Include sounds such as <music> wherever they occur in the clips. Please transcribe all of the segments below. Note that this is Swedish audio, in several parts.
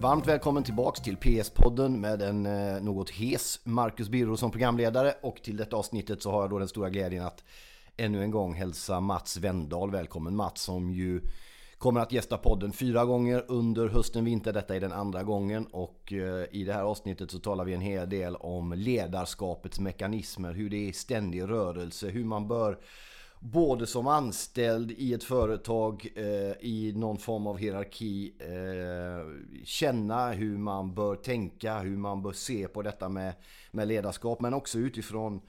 Varmt välkommen tillbaks till PS-podden med en eh, något hes Marcus Birro som programledare och till detta avsnittet så har jag då den stora glädjen att ännu en gång hälsa Mats Wendahl välkommen. Mats som ju kommer att gästa podden fyra gånger under hösten vinter. Detta är den andra gången och eh, i det här avsnittet så talar vi en hel del om ledarskapets mekanismer, hur det är i ständig rörelse, hur man bör både som anställd i ett företag eh, i någon form av hierarki eh, känna hur man bör tänka, hur man bör se på detta med, med ledarskap men också utifrån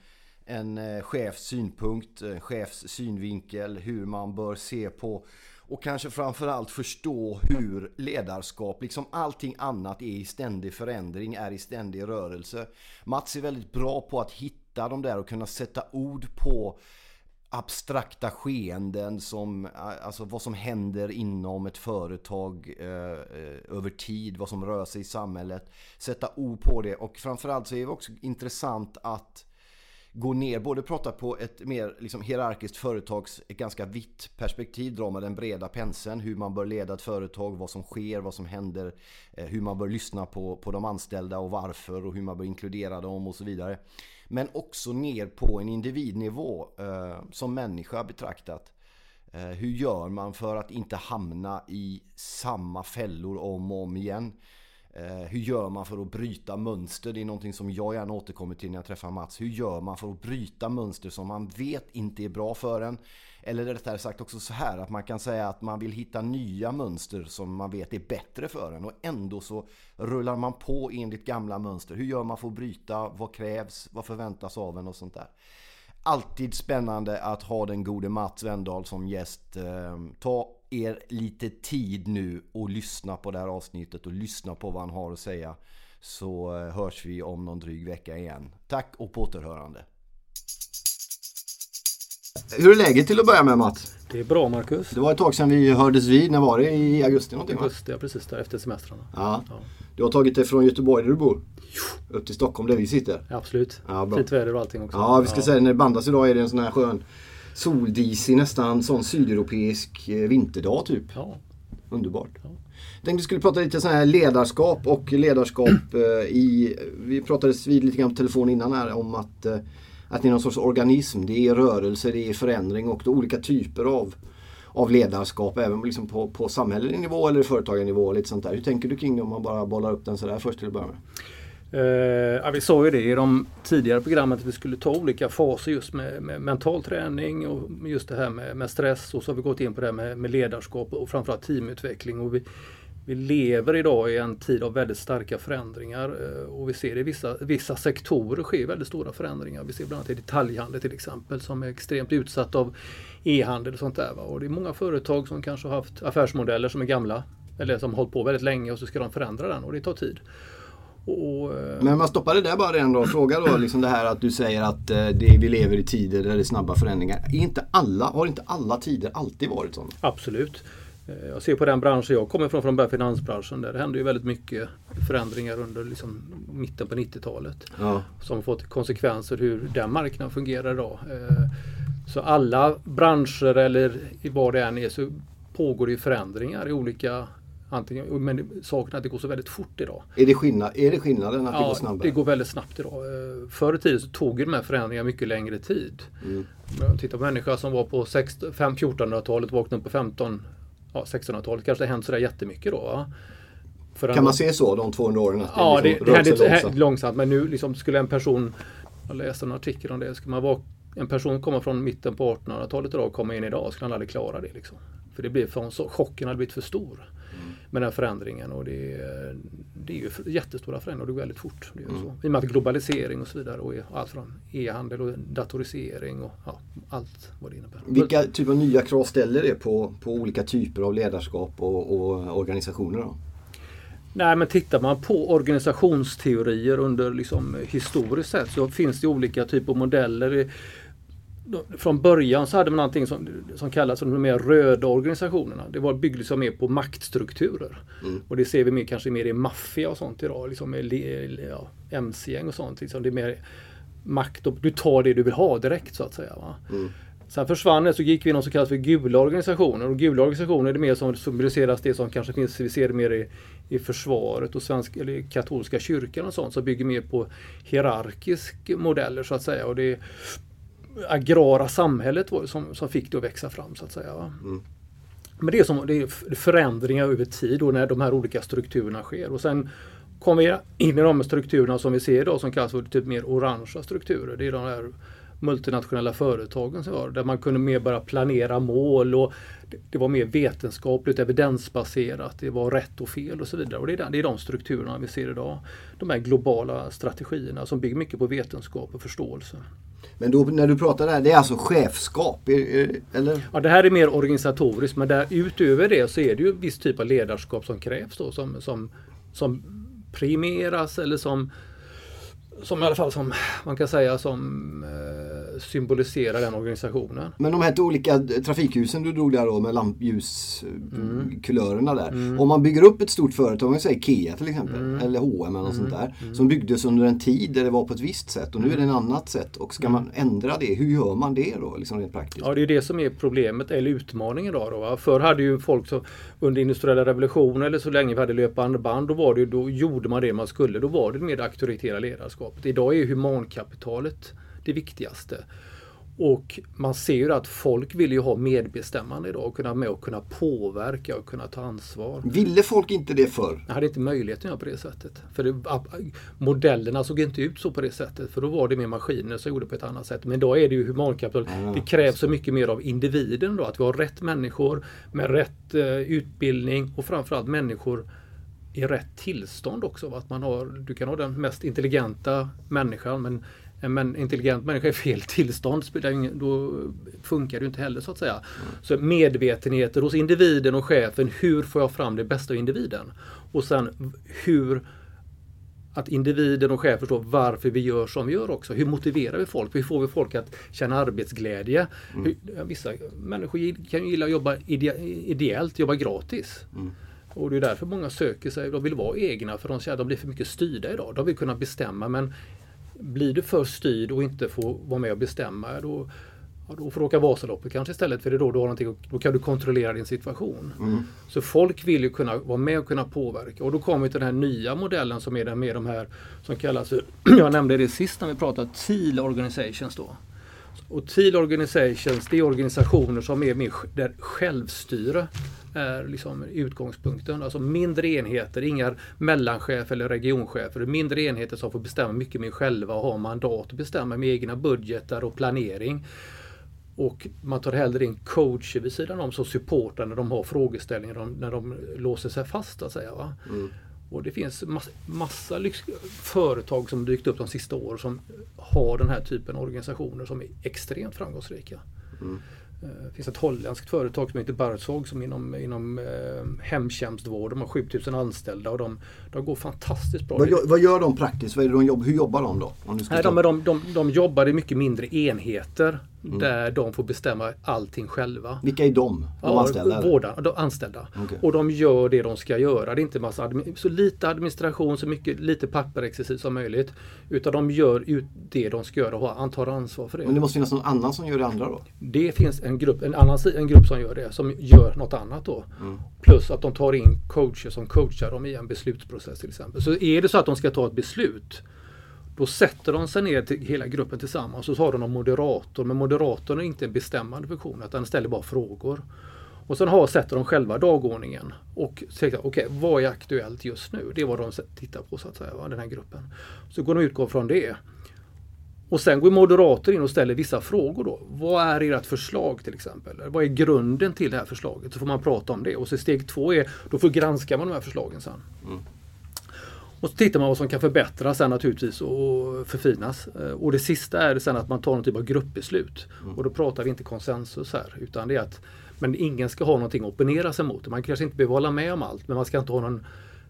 en eh, chefs synpunkt, en chefs synvinkel, hur man bör se på och kanske framförallt förstå hur ledarskap, liksom allting annat, är i ständig förändring, är i ständig rörelse. Mats är väldigt bra på att hitta de där och kunna sätta ord på abstrakta skeenden som, alltså vad som händer inom ett företag eh, eh, över tid, vad som rör sig i samhället. Sätta ord på det och framförallt så är det också intressant att gå ner, både prata på ett mer liksom, hierarkiskt företags, ett ganska vitt perspektiv, dra med den breda penseln, hur man bör leda ett företag, vad som sker, vad som händer, eh, hur man bör lyssna på, på de anställda och varför och hur man bör inkludera dem och så vidare. Men också ner på en individnivå eh, som människa betraktat. Eh, hur gör man för att inte hamna i samma fällor om och om igen? Eh, hur gör man för att bryta mönster? Det är någonting som jag gärna återkommer till när jag träffar Mats. Hur gör man för att bryta mönster som man vet inte är bra för en? Eller rättare sagt också så här att man kan säga att man vill hitta nya mönster som man vet är bättre för en och ändå så rullar man på enligt gamla mönster. Hur gör man för att bryta? Vad krävs? Vad förväntas av en och sånt där? Alltid spännande att ha den gode Mats Wendahl som gäst. Eh, ta er lite tid nu och lyssna på det här avsnittet och lyssna på vad han har att säga. Så eh, hörs vi om någon dryg vecka igen. Tack och på återhörande. Hur är läget till att börja med Mats? Det är bra Marcus. Det var ett tag sedan vi hördes vid. När var det? I augusti någonting? Augusti, ja precis där efter semestrarna. Ja. ja. Du har tagit dig från Göteborg där du bor? Jo. Upp till Stockholm där vi sitter? Ja, absolut. Ja, Fint väder och allting också. Ja, vi ska ja. säga när det bandas idag är det en sån här skön soldisig nästan sån sydeuropeisk eh, vinterdag typ. Ja. Underbart. Ja. Jag tänkte vi skulle prata lite sån här ledarskap och ledarskap <clears throat> eh, i... Vi pratade vid lite grann på telefon innan här om att eh, att det är någon sorts organism. Det är rörelse, det är förändring och olika typer av, av ledarskap även liksom på, på samhällelig nivå eller företagarnivå. Lite sånt där. Hur tänker du kring det om man bara bollar upp den sådär först till att börja med? Eh, ja, vi sa ju det i de tidigare programmen att vi skulle ta olika faser just med, med mental träning och just det här med, med, stress och så har vi gått in på det här med, med ledarskap och framförallt teamutveckling. Och vi, vi lever idag i en tid av väldigt starka förändringar eh, och vi ser i vissa, vissa sektorer sker väldigt stora förändringar. Vi ser bland annat i detaljhandel till exempel som är extremt utsatt av e-handel och sånt där. Och det är många företag som kanske har haft affärsmodeller som är gamla eller som har hållit på väldigt länge och så ska de förändra den och det tar tid. Och, eh, Men man stoppar det där bara redan då. Fråga då liksom det här att du säger att eh, det, vi lever i tider där det är snabba förändringar. Är inte alla, har inte alla tider alltid varit sådana? Absolut. Eh, jag ser på den branschen jag kommer ifrån, från den finansbranschen, där det hände ju väldigt mycket förändringar under liksom mitten på 90-talet. Ja. Som fått konsekvenser hur den marknaden fungerar idag. Så alla branscher eller vad det än är så pågår det förändringar i olika Antingen, men saken är att det går så väldigt fort idag. Är det, skillnad, är det skillnaden att ja, det går snabbare? det går väldigt snabbt idag. Eh, förr i tiden så tog de här förändringarna mycket längre tid. Mm. Titta på människor som var på 1400-talet vaknade upp på 15 ja, 1600-talet kanske det hänt sådär jättemycket då. För kan man se så de 200 åren? Ja, det, liksom det hände långsamt. långsamt. Men nu liksom skulle en person, jag läste en artikel om det, skulle man vara, en person komma från mitten på 1800-talet idag och komma in idag skulle han aldrig klara det. Liksom. För det blev för, chocken hade blivit för stor med den förändringen. Och det, är, det är ju jättestora förändringar och det går väldigt fort. Det är mm. så. I och med att globalisering och så vidare och allt från e-handel och datorisering och ja, allt vad det innebär. Vilka typer av nya krav ställer det på, på olika typer av ledarskap och, och organisationer? Då? Nej men tittar man på organisationsteorier under liksom historiskt sett så finns det olika typer av modeller från början så hade man någonting som, som kallas för de mer röda organisationerna. Det var byggdes mer på maktstrukturer. Mm. Och det ser vi mer, kanske mer i maffia och sånt idag. Liksom med ja, MC-gäng och sånt. Liksom det är mer makt och du tar det du vill ha direkt så att säga. Mm. Sen försvann det så gick vi i något som kallas för gula organisationer. Och gula organisationer är det mer som symboliseras det som kanske finns, vi ser mer i, i försvaret och svensk, eller katolska kyrkan och sånt som bygger mer på hierarkisk modeller så att säga. Och det agrara samhället som, som fick det att växa fram så att säga. Mm. Men det är, som, det är förändringar över tid då när de här olika strukturerna sker. Och sen kommer vi in i de strukturerna som vi ser idag som kallas för typ mer orangea strukturer. Det är de här multinationella företagen som var där man kunde mer bara planera mål och det var mer vetenskapligt evidensbaserat. Det var rätt och fel och så vidare. Och det är, det är de strukturerna vi ser idag. De här globala strategierna som bygger mycket på vetenskap och förståelse. Men då, när du pratar där, det är alltså chefskap? Eller? Ja, det här är mer organisatoriskt men där, utöver det så är det ju viss typ av ledarskap som krävs då som, som, som primeras eller som som i alla fall som man kan säga som eh, symboliserar den organisationen. Men de här olika trafikhusen du drog där då med lampljuskulörerna mm. där. Mm. Om man bygger upp ett stort företag, om vi säger IKEA till exempel, mm. eller H&M eller något sånt där. Mm. Som byggdes under en tid där det var på ett visst sätt och nu är det ett annat sätt. Och ska man ändra det, hur gör man det då? Liksom rent praktiskt? Ja, det är det som är problemet, eller utmaningen då. då Förr hade ju folk som under industriella revolutionen eller så länge vi hade löpande band, då, var det, då gjorde man det man skulle. Då var det med auktoritära ledarskapet. Idag är humankapitalet det viktigaste. Och man ser ju att folk vill ju ha medbestämmande idag och kunna med och kunna påverka och kunna ta ansvar. Ville folk inte det förr? Jag hade inte möjligheten att göra på det sättet. För det, modellerna såg inte ut så på det sättet. För då var det mer maskiner som gjorde på ett annat sätt. Men idag är det ju humankapital. Mm. Det krävs så mycket mer av individen då. Att vi har rätt människor med rätt eh, utbildning och framförallt människor i rätt tillstånd också. Att man har, du kan ha den mest intelligenta människan men en intelligent människa i fel tillstånd, då funkar det inte heller så att säga. Så medvetenheten hos individen och chefen, hur får jag fram det bästa av individen? Och sen hur att individen och chefen förstår varför vi gör som vi gör också. Hur motiverar vi folk? Hur får vi folk att känna arbetsglädje? Mm. Hur, vissa människor kan ju gilla att jobba ide ideellt, jobba gratis. Mm. Och det är därför många söker sig, de vill vara egna för de känner att de blir för mycket styrda idag. De vill kunna bestämma men blir du för styrd och inte får vara med och bestämma då, ja, då får du åka Vasaloppet kanske istället för det är då du har någonting, då kan du kontrollera din situation. Mm. Så folk vill ju kunna vara med och kunna påverka och då kommer till den här nya modellen som är den med de här som kallas, <clears throat> jag nämnde det sist när vi pratade, TEAL organizations då. Och TEAL organizations det är organisationer som är mer där självstyre är liksom utgångspunkten. Alltså mindre enheter, inga mellanchefer eller regionchefer. Mindre enheter som får bestämma mycket mer själva och ha mandat att bestämma med egna budgetar och planering. Och man tar hellre in coacher vid sidan om som supportar när de har frågeställningar, när de låser sig fast. Att säga, va? Mm. Och det finns massa, massa företag som dykt upp de sista åren som har den här typen av organisationer som är extremt framgångsrika. Mm. Eh, det finns ett holländskt företag som heter Barzog som inom, inom eh, hemtjänstvård. De har 7000 anställda och de, de går fantastiskt bra. Vad gör, vad gör de praktiskt? Vad de jobb, hur jobbar de då? Nej, de, de, de, de jobbar i mycket mindre enheter Mm. Där de får bestämma allting själva. Vilka är de? De ja, anställda? Vårda, de anställda. Okay. Och de gör det de ska göra. Det är inte massa så lite administration, så mycket, lite papperexercis som möjligt. Utan de gör ut det de ska göra och tar ansvar för det. Men det måste finnas någon annan som gör det andra då? Det finns en grupp, en annan en grupp som gör det, som gör något annat då. Mm. Plus att de tar in coacher som coachar dem i en beslutsprocess till exempel. Så är det så att de ska ta ett beslut då sätter de sig ner till hela gruppen tillsammans och så har de en moderator. Men moderatorn är inte en bestämmande funktion utan den ställer bara frågor. Och sen har, sätter de själva dagordningen och säger okej, okay, vad är aktuellt just nu? Det är vad de tittar på så att säga, den här gruppen. Så går de utgå från det. Och sen går moderator in och ställer vissa frågor då. Vad är ert förslag till exempel? Vad är grunden till det här förslaget? Så får man prata om det. Och så steg två är, då får granska man de här förslagen sen. Mm. Och så tittar man vad som kan förbättras sen naturligtvis och förfinas. Eh, och det sista är sen att man tar någon typ av gruppbeslut. Mm. Och då pratar vi inte konsensus här utan det är att men ingen ska ha någonting att opponera sig mot. Man kanske inte behöver hålla med om allt men man ska inte ha någon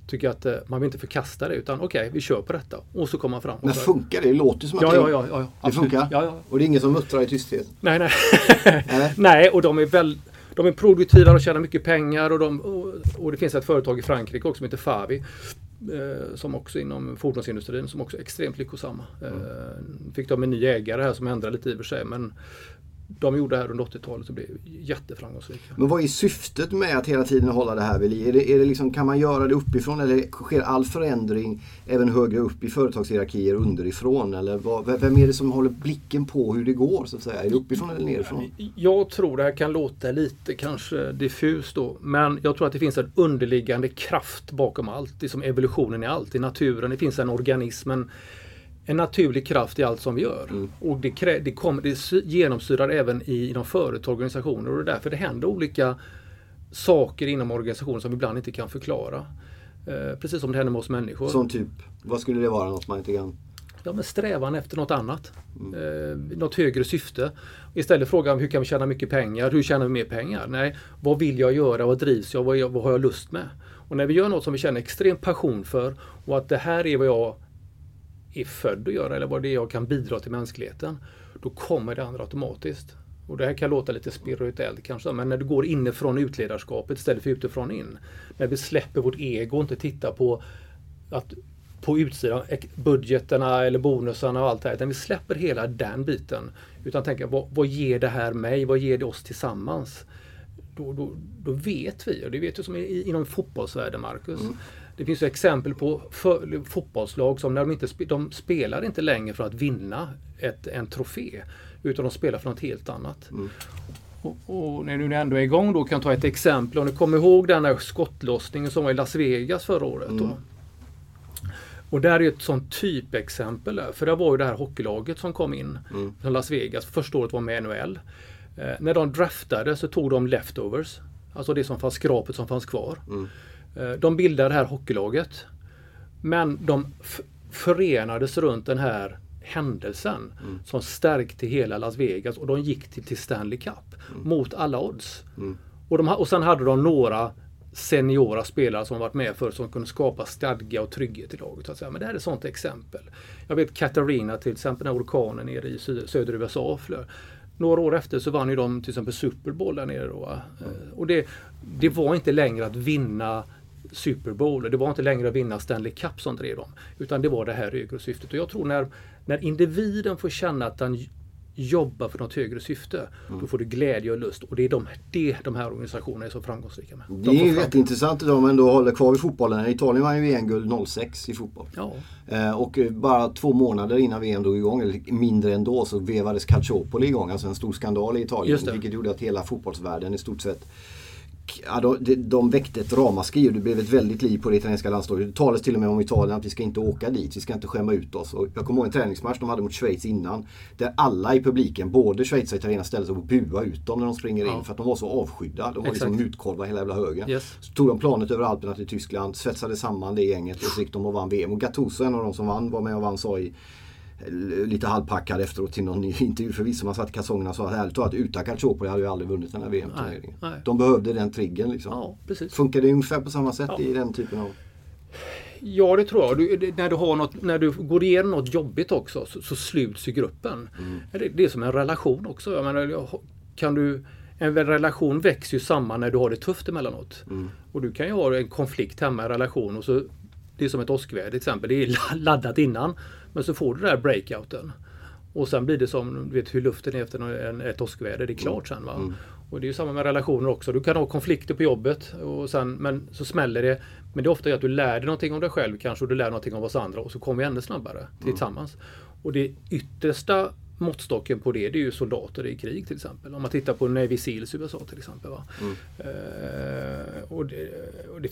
tycker att eh, man vill inte förkasta det utan okej, okay, vi kör på detta. Och så kommer man fram. Men funkar det? Det låter som att ja, ja, ja, ja, det funkar? Ja, ja. Och det är ingen som muttrar i tysthet? Nej, nej. <laughs> <laughs> nej, och de är väl de är produktiva och tjänar mycket pengar och, de, och, och, det finns ett företag i Frankrike också som heter Favi eh, som också inom fordonsindustrin som också är extremt lyckosamma. Mm. Eh, fick de en ny ägare här som ändrade lite i och för sig men de gjorde det här under 80-talet och blev jätteframgångsrika. Men vad är syftet med att hela tiden hålla det här vid liv? Är det, är det liksom, kan man göra det uppifrån eller sker all förändring även högre upp i företagshierarkier underifrån? Eller vad, vem är det som håller blicken på hur det går så att säga? Är det uppifrån eller nerifrån? Jag tror det här kan låta lite kanske diffust då, men jag tror att det finns en underliggande kraft bakom allt. Det är som evolutionen i allt, i naturen. Det finns en organism, en, en naturlig kraft i allt som vi gör. Mm. Och det, krä, det, kommer, det genomsyrar även i, inom företag och organisationer och det är därför det händer olika saker inom organisationen som vi ibland inte kan förklara. Eh, precis som det händer med oss människor. Som typ, vad skulle det vara? Något man inte kan... Ja, men strävan efter något annat. Mm. Eh, något högre syfte. Istället fråga hur kan vi tjäna mycket pengar? Hur tjänar vi mer pengar? Nej, vad vill jag göra? Vad drivs jag? Vad, vad har jag lust med? Och när vi gör något som vi känner extrem passion för och att det här är vad jag är född att göra eller vad det är jag kan bidra till mänskligheten. Då kommer det andra automatiskt. Och det här kan låta lite spirituellt kanske, men när du går inifrån utledarskapet istället för utifrån in. När vi släpper vårt ego och inte tittar på att på utsidan, budgeterna eller bonusarna och allt det här. Utan vi släpper hela den biten. Utan tänker, vad, vad ger det här mig? Vad ger det oss tillsammans? Då, då, då vet vi, och det vet du som inom fotbollsvärlden Marcus. Mm. Det finns exempel på för, fotbollslag som när de inte de spelar inte längre för att vinna ett, en trofé. Utan de spelar för något helt annat. Mm. Och, och, när du ändå är igång då kan jag ta ett exempel. Om du kommer ihåg den där skottlossningen som var i Las Vegas förra året. Mm. Och där är ett sånt typexempel. För det var ju det här hockeylaget som kom in mm. från Las Vegas. Första året var med NHL. Eh, när de draftade så tog de leftovers. Alltså det som fanns, skrapet som fanns kvar. Mm. Eh, de bildade det här hockeylaget. Men de förenades runt den här händelsen mm. som stärkte hela Las Vegas och de gick till, till Stanley Cup mm. mot alla odds. Mm. Och, de, och sen hade de några seniora spelare som varit med för som kunde skapa stadga och trygghet i laget. Så att säga. Men det här är ett sådant exempel. Jag vet Katarina till exempel, den orkanen nere i södra USA. Några år efter så vann ju de till exempel Super Bowl där nere. Då, mm. Och det, det var inte längre att vinna Super Bowl. Det var inte längre att vinna Stanley Cup som drev dem. Utan det var det här högre syftet. Och jag tror när, när individen får känna att den jobba för något högre syfte. Mm. Då får du glädje och lust och det är de, det de här organisationerna är så framgångsrika med. De det är jätteintressant idag men då håller kvar vid fotbollen. Italien vann ju VM-guld 06 i fotboll. Ja. Eh, och bara två månader innan VM drog igång, eller mindre ändå, så vevades Calciopoli igång. Alltså en stor skandal i Italien. Vilket gjorde att hela fotbollsvärlden i stort sett ja, de, de väckte ett ramaskri och det blev ett väldigt liv på det italienska landslaget. Det talades till och med om Italien att vi ska inte åka dit, vi ska inte skämma ut oss. Och jag kommer ihåg en träningsmatch de hade mot Schweiz innan. Där alla i publiken, både Schweiz och italienare, ställde sig och buade ut dem när de springer ja. in. För att de var så avskydda. De var liksom mutkolvar hela jävla högen. Yes. Så tog de planet över Alperna till Tyskland, svetsade samman det gänget och så gick de och vann VM. Och Gattuso, en av de som vann, var med och vann, sa i lite halvpackad efteråt till någon <laughs> intervju förvisso. Man satt i kalsongerna och sa att ärligt talat utan Calciopoli hade vi aldrig vunnit den här VM-turneringen. De behövde den triggern liksom. Ja, precis. Funkar det ungefär på samma sätt ja. i den typen av... Ja, det tror jag. Du, när, du har något, när du går igenom något jobbigt också så, så sluts ju gruppen. Mm. Det, det, är som en relation också. Jag menar, kan du, en relation växer ju samman när du har det tufft emellanåt. Mm. Och du kan ju ha en konflikt hemma i en relation och så det är som ett åskväder till exempel. Det är <laughs> laddat innan. Men så får du den där breakouten. Och sen blir det som du vet hur luften är efter en, ett åskväder. Det är klart sen. Va? Mm. Och det är samma med relationer också. Du kan ha konflikter på jobbet och sen, men så smäller det. Men det är ofta att du lär dig någonting om dig själv kanske och du lär dig någonting om oss andra och så kommer vi ännu snabbare mm. tillsammans. Mm. Och det yttersta måttstocken på det, det är ju soldater i krig till exempel. Om man tittar på Navy Seals i USA till exempel. Mm. Uh, och, det, och det,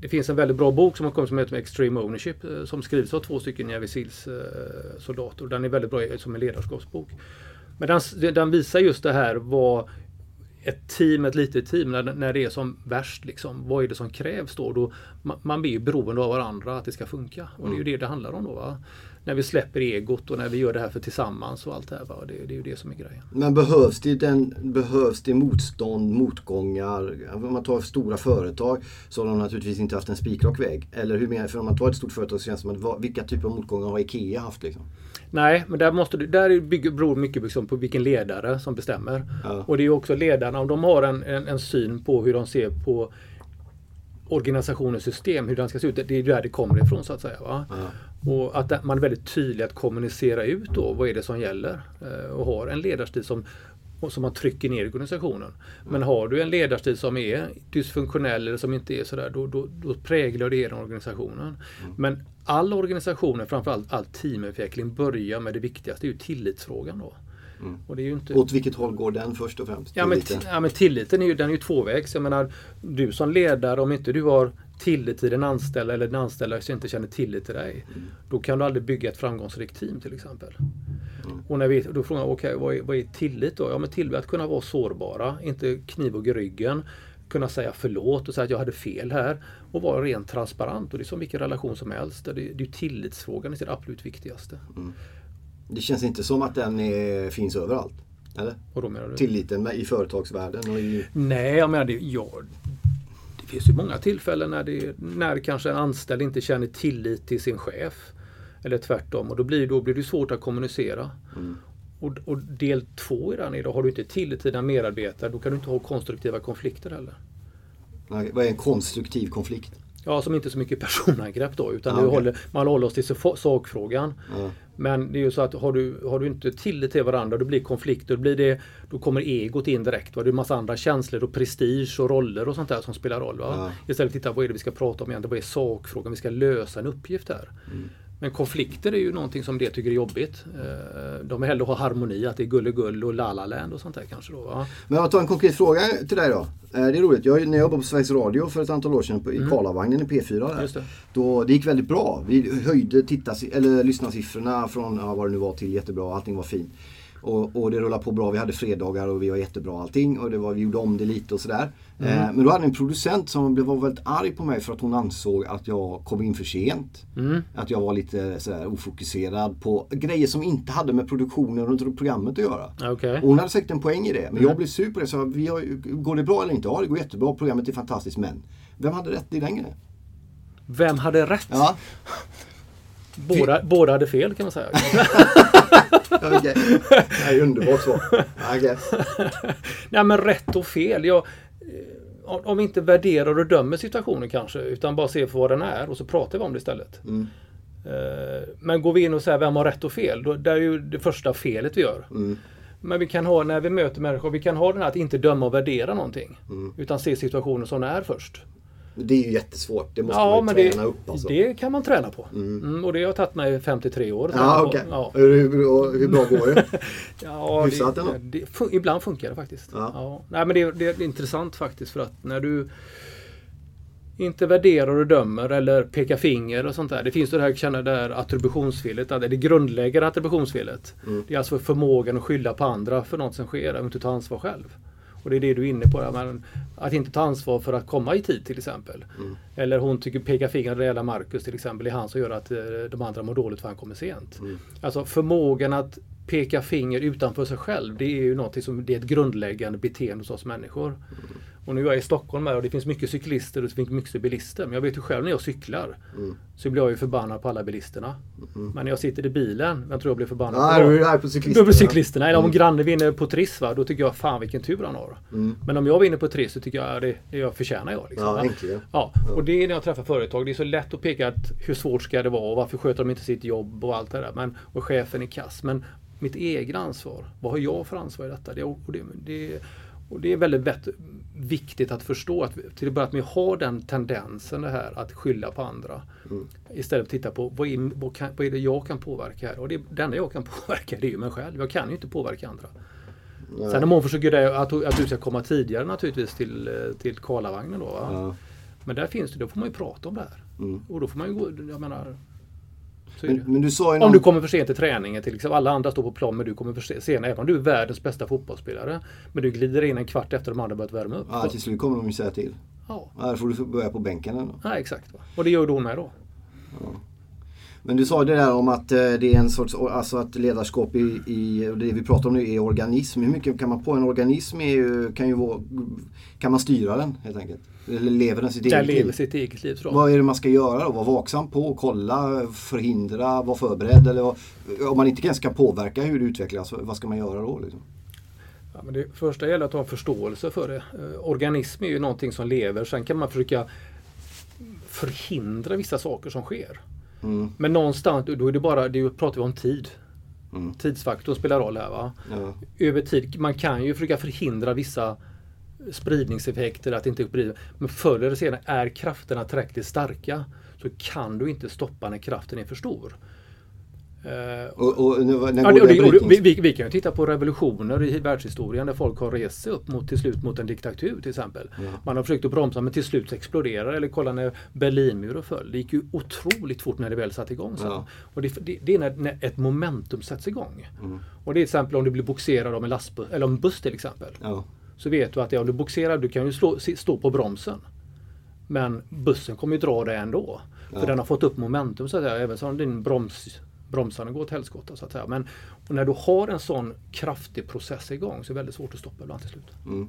det, finns en väldigt bra bok som har kommit som heter Extreme Ownership uh, som skrivs av två stycken Navy Seals uh, soldater. Den är väldigt bra som en ledarskapsbok. Men den, den visar just det här vad ett team, ett litet team, när, när det är som värst, liksom, vad är det som krävs då? då man, man blir ju beroende av varandra att det ska funka. Och det är ju mm. det det handlar om då. Va? När vi släpper egot och när vi gör det här för tillsammans och allt det här. Va? Det, det är ju det som är grejen. Men behövs det, den, behövs det motstånd, motgångar? Om man tar stora företag så har de naturligtvis inte haft en spikrak väg. Eller hur menar För om man tar ett stort företag så känns det som att vilka typer av motgångar har IKEA haft? Liksom? Nej, men där, måste du, där bygger, beror mycket liksom på vilken ledare som bestämmer. Ja. Och det är också ledarna, om de har en, en, en syn på hur de ser på organisationens system, hur den ska se ut. Det är där det kommer ifrån så att säga. Va? Ja. Och att man är väldigt tydlig att kommunicera ut då vad är det som gäller. Eh, och har en ledarstil som som man trycker ner i organisationen. Men har du en ledarstil som är dysfunktionell eller som inte är sådär, då, då, då präglar det hela organisationen. Men all organisationer, framförallt all teamutveckling, börjar med det viktigaste, det är ju tillitsfrågan. Då. Mm. Och det är inte... Åt vilket håll går den först och främst? Ja men, ja, men tilliten är ju, den är ju tvåvägs. Jag menar, du som ledare, om inte du har tillit till den anställda eller den anställda som inte känner tillit till dig. Då kan du aldrig bygga ett framgångsrikt team till exempel. Mm. Och när vi, då frågar jag, okay, vad, är, vad är tillit då? Ja men tillit är att kunna vara sårbara, inte knivhugg i ryggen. Kunna säga förlåt och säga att jag hade fel här. Och vara rent transparent. Och det är som vilken relation som helst. Det, det är tillitsfrågan är det absolut viktigaste. Mm. Det känns inte som att den är, finns överallt? Eller? Tilliten i företagsvärlden? Och i... Nej, jag menar det, ja, finns ju många tillfällen när, det, när kanske en anställd inte känner tillit till sin chef. Eller tvärtom och då blir, då blir det svårt att kommunicera. Mm. Och, och, del två i den är då, har du inte tillit till dina medarbetare då kan du inte ha konstruktiva konflikter heller. Nej, vad är en konstruktiv konflikt? Ja, som inte så mycket personangrepp då utan okay. håller, man håller oss till sakfrågan. Mm. Men det är ju så att har du, har du inte tillit till varandra då blir konflikter, då, blir det, då kommer egot in direkt. Va? Det är massa andra känslor och prestige och roller och sånt där som spelar roll. Va? Ja. Istället titta vad är det vi ska prata om egentligen? Vad är sakfrågan? Vi ska lösa en uppgift här. Mm. Men konflikter är ju någonting som det tycker är jobbigt. Eh, de vill hellre ha harmoni, att det är gullegull och lalaland och sånt där kanske. Då, va? Men jag tar en konkret fråga till dig då. Eh, det är roligt, jag, när jag jobbade på Sveriges Radio för ett antal år sedan i mm. Karlavagnen i P4 där. Det. Då, det gick väldigt bra. Vi höjde tittas, eller lyssnarsiffrorna från ja, vad det nu var till jättebra. Allting var fint. Och, och, det rullade på bra. Vi hade fredagar och vi var jättebra allting. Och det var, vi gjorde om det lite och sådär. Mm. Eh, men då hade en producent som var väldigt arg på mig för att hon ansåg att jag kom in för sent. Mm. Att jag var lite sådär ofokuserad på grejer som inte hade med produktionen runt programmet att göra. Okay. Och hon hade säkert en poäng i det. Men mm. jag blev sur på det. Så vi har, går det bra eller inte? Ja, det går jättebra. Programmet är fantastiskt. Men vem hade rätt i den grejen? Vem hade rätt? Ja. Båda, båda hade fel kan man säga. <laughs> okay. Det är underbart svar. Okay. Nej men rätt och fel. Jag, eh, om vi inte värderar och dömer situationen kanske utan bara ser för vad den är och så pratar vi om det istället. Mm. Eh, men går vi in och säger vem har rätt och fel, då, det är ju det första felet vi gör. Mm. Men vi kan ha, när vi möter människor, vi kan ha den här att inte döma och värdera någonting. Mm. Utan se situationen som den är först. Det är ju jättesvårt. Det måste ja, man ju träna det, upp. Alltså. Det kan man träna på. Mm. Mm, och det har tagit mig 53 år. Ja, okay. ja. Hur, hur, hur, bra går det? <laughs> ja, Hyfsat det, det, fun Ibland funkar det faktiskt. Ja. Ja. Nej, men det, det, är intressant faktiskt för att när du inte värderar och dömer eller pekar finger och sånt där. Det finns det här känna där attributionsfelet, det grundläggande attributionsfelet. Mm. Det är alltså förmågan att skylla på andra för något som sker, och inte ta ansvar själv. Och det är det du är inne på. Men att inte ta ansvar för att komma i tid till exempel. Mm. Eller hon tycker peka finger det gäller Marcus till exempel. Det är han som gör att eh, de andra mår dåligt för att han kommer sent. Mm. Alltså förmågan att peka finger utanför sig själv. Det är ju något som det är ett grundläggande beteende hos oss människor. Mm. Och nu är jag i Stockholm här och det finns mycket cyklister och det finns mycket bilister. Men jag vet ju själv när jag cyklar mm. så blir jag ju förbannad på alla bilisterna. Mm. Men när jag sitter i bilen, vem tror jag blir förbannad ah, på? Är på cyklisterna. På cyklisterna. Eller om mm. grannen vinner på Triss va, då tycker jag fan vilken tur han har. Mm. Men om jag vinner på Triss så tycker jag det, det jag förtjänar jag. Liksom, ja, äntligen. Ja. Och det är när jag träffar företag. Det är så lätt att peka att hur svårt ska det vara och varför sköter de inte sitt jobb och allt det där. Men, och chefen är kass. Men mitt eget ansvar. Vad har jag för ansvar i detta? Det, det, det, och det är väldigt viktigt att förstå att till att börja med har den tendensen det här att skylla på andra. Mm. Istället för att titta på vad är, vad, kan, vad är det jag kan påverka här? Och det, det enda jag kan <laughs> påverka det är ju mig själv. Jag kan ju inte påverka andra. Nej. Sen om hon försöker det, att, att du ska komma tidigare naturligtvis till, till Karlavagnen då. Ja. Men där finns det, då får man ju prata om det här. Mm. Och då får man ju gå, jag menar men, men, du sa någon... Om du kommer för sent till träningen till exempel. Alla andra står på plan men du kommer för sent. Även om du är världens bästa fotbollsspelare. Men du glider in en kvart efter de andra börjat värma upp. Ja, till slut kommer de ju säga till. Ja. då får du börja på bänken ändå. Ja, exakt. Och det gör du hon med då. Ja. Men du sa det där om att eh, det är en sorts, alltså att ledarskap i, i det vi pratar om nu är organism. Hur mycket kan man på en organism? Är ju, kan, ju vara, kan man styra den helt enkelt? Eller lever den sitt eget liv? lever sitt eget liv. Vad är det man ska göra då? Vara vaksam på, kolla, förhindra, vara förberedd? Eller om man inte ens ska påverka hur det utvecklas, vad ska man göra då? Liksom? Ja, men det första gäller att ha en förståelse för det. Eh, organism är ju någonting som lever. Sen kan man försöka förhindra vissa saker som sker. Mm. Men någonstans, då är det bara, det pratar vi om tid. Mm. Tidsfaktorn spelar roll här. Va? Ja. Över tid, man kan ju försöka förhindra vissa spridningseffekter, att inte sprider. Men förr eller senare är krafterna tillräckligt starka så kan du inte stoppa när kraften är för stor. Och, och, när ja, det, det, vi, vi, vi, kan ju titta på revolutioner i världshistorien där folk har rest sig upp mot, till slut mot en diktatur till exempel. Ja. Man har försökt att bromsa men till slut exploderar Eller kolla när Berlinmuren föll. Det gick ju otroligt fort när det väl satte igång. Sen. Ja. Och det, det, det, är när, när, ett momentum sätts igång. Mm. Och det är till exempel om du blir boxerad av en lastbuss, eller en buss till exempel. Ja. Så vet du att ja, om du boxerar, du kan ju slå, stå på bromsen. Men bussen kommer ju dra dig ändå. För den har fått upp momentum så att säga, även om din broms bromsarna går åt helskotta så att säga. Men när du har en sån kraftig process igång så är det väldigt svårt att stoppa ibland till slut. Mm.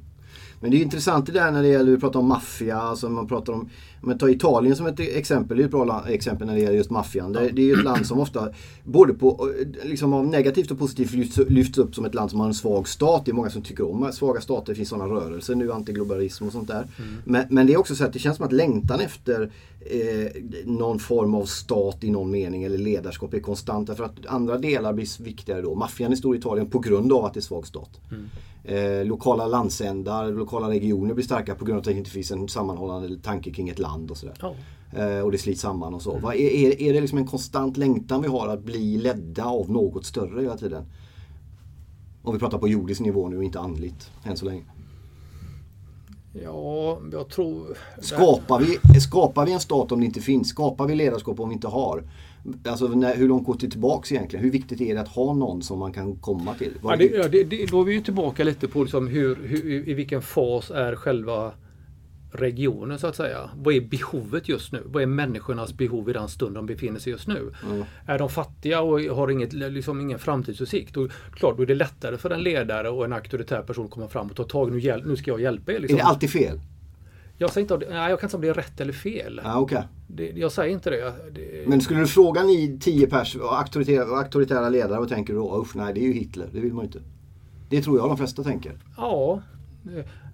Men det är intressant det där när det gäller, vi pratar om maffia, alltså man pratar om, men ta Italien som ett exempel, det är ett bra exempel när det gäller just maffian. Det, det är ju ett land som ofta, både på, liksom av negativt och positivt lyfts, lyfts upp som ett land som har en svag stat. Det är många som tycker om svaga stater, det finns sådana rörelser nu, antiglobalism och sånt där. Mm. Men, men, det är också så att det känns som att längtan efter eh, någon form av stat i någon mening eller ledarskap är konstant. Därför att andra delar blir viktigare då. Maffian är stor i Italien på grund av att det är svag stat. Mm. Eh, lokala landsändar, lokala regioner blir starka på grund av att det inte finns en sammanhållande tanke kring ett land och sådär. Oh. Eh, och det slits samman och så. Mm. Är, är, är det liksom en konstant längtan vi har att bli ledda av något större hela tiden? Om vi pratar på jordisk nivå nu och inte andligt än så länge. Ja, jag tror... Skapar vi, skapar vi en stat om det inte finns? Skapar vi ledarskap om vi inte har? Alltså när, hur långt går det tillbaks egentligen? Hur viktigt är det att ha någon som man kan komma till? Ja, det, ja, det, det, då är vi ju tillbaka lite på liksom hur, hur, i vilken fas är själva regionen så att säga. Vad är behovet just nu? Vad är människornas behov i den stund de befinner sig just nu? Mm. Är de fattiga och har inget, liksom ingen framtidsutsikt? Och klart, då är det lättare för en ledare och en auktoritär person att komma fram och ta tag nu, nu ska jag hjälpa er. Liksom. Är det alltid fel? Jag, säger inte, nej, jag kan inte säga om det är rätt eller fel. Ah, okay. Det, jag säger inte det. det. Men skulle du fråga ni tio pers, auktoritära, auktoritära ledare, vad tänker du då? Usch, nej det är ju Hitler, det vill man ju inte. Det tror jag de flesta tänker. Ja.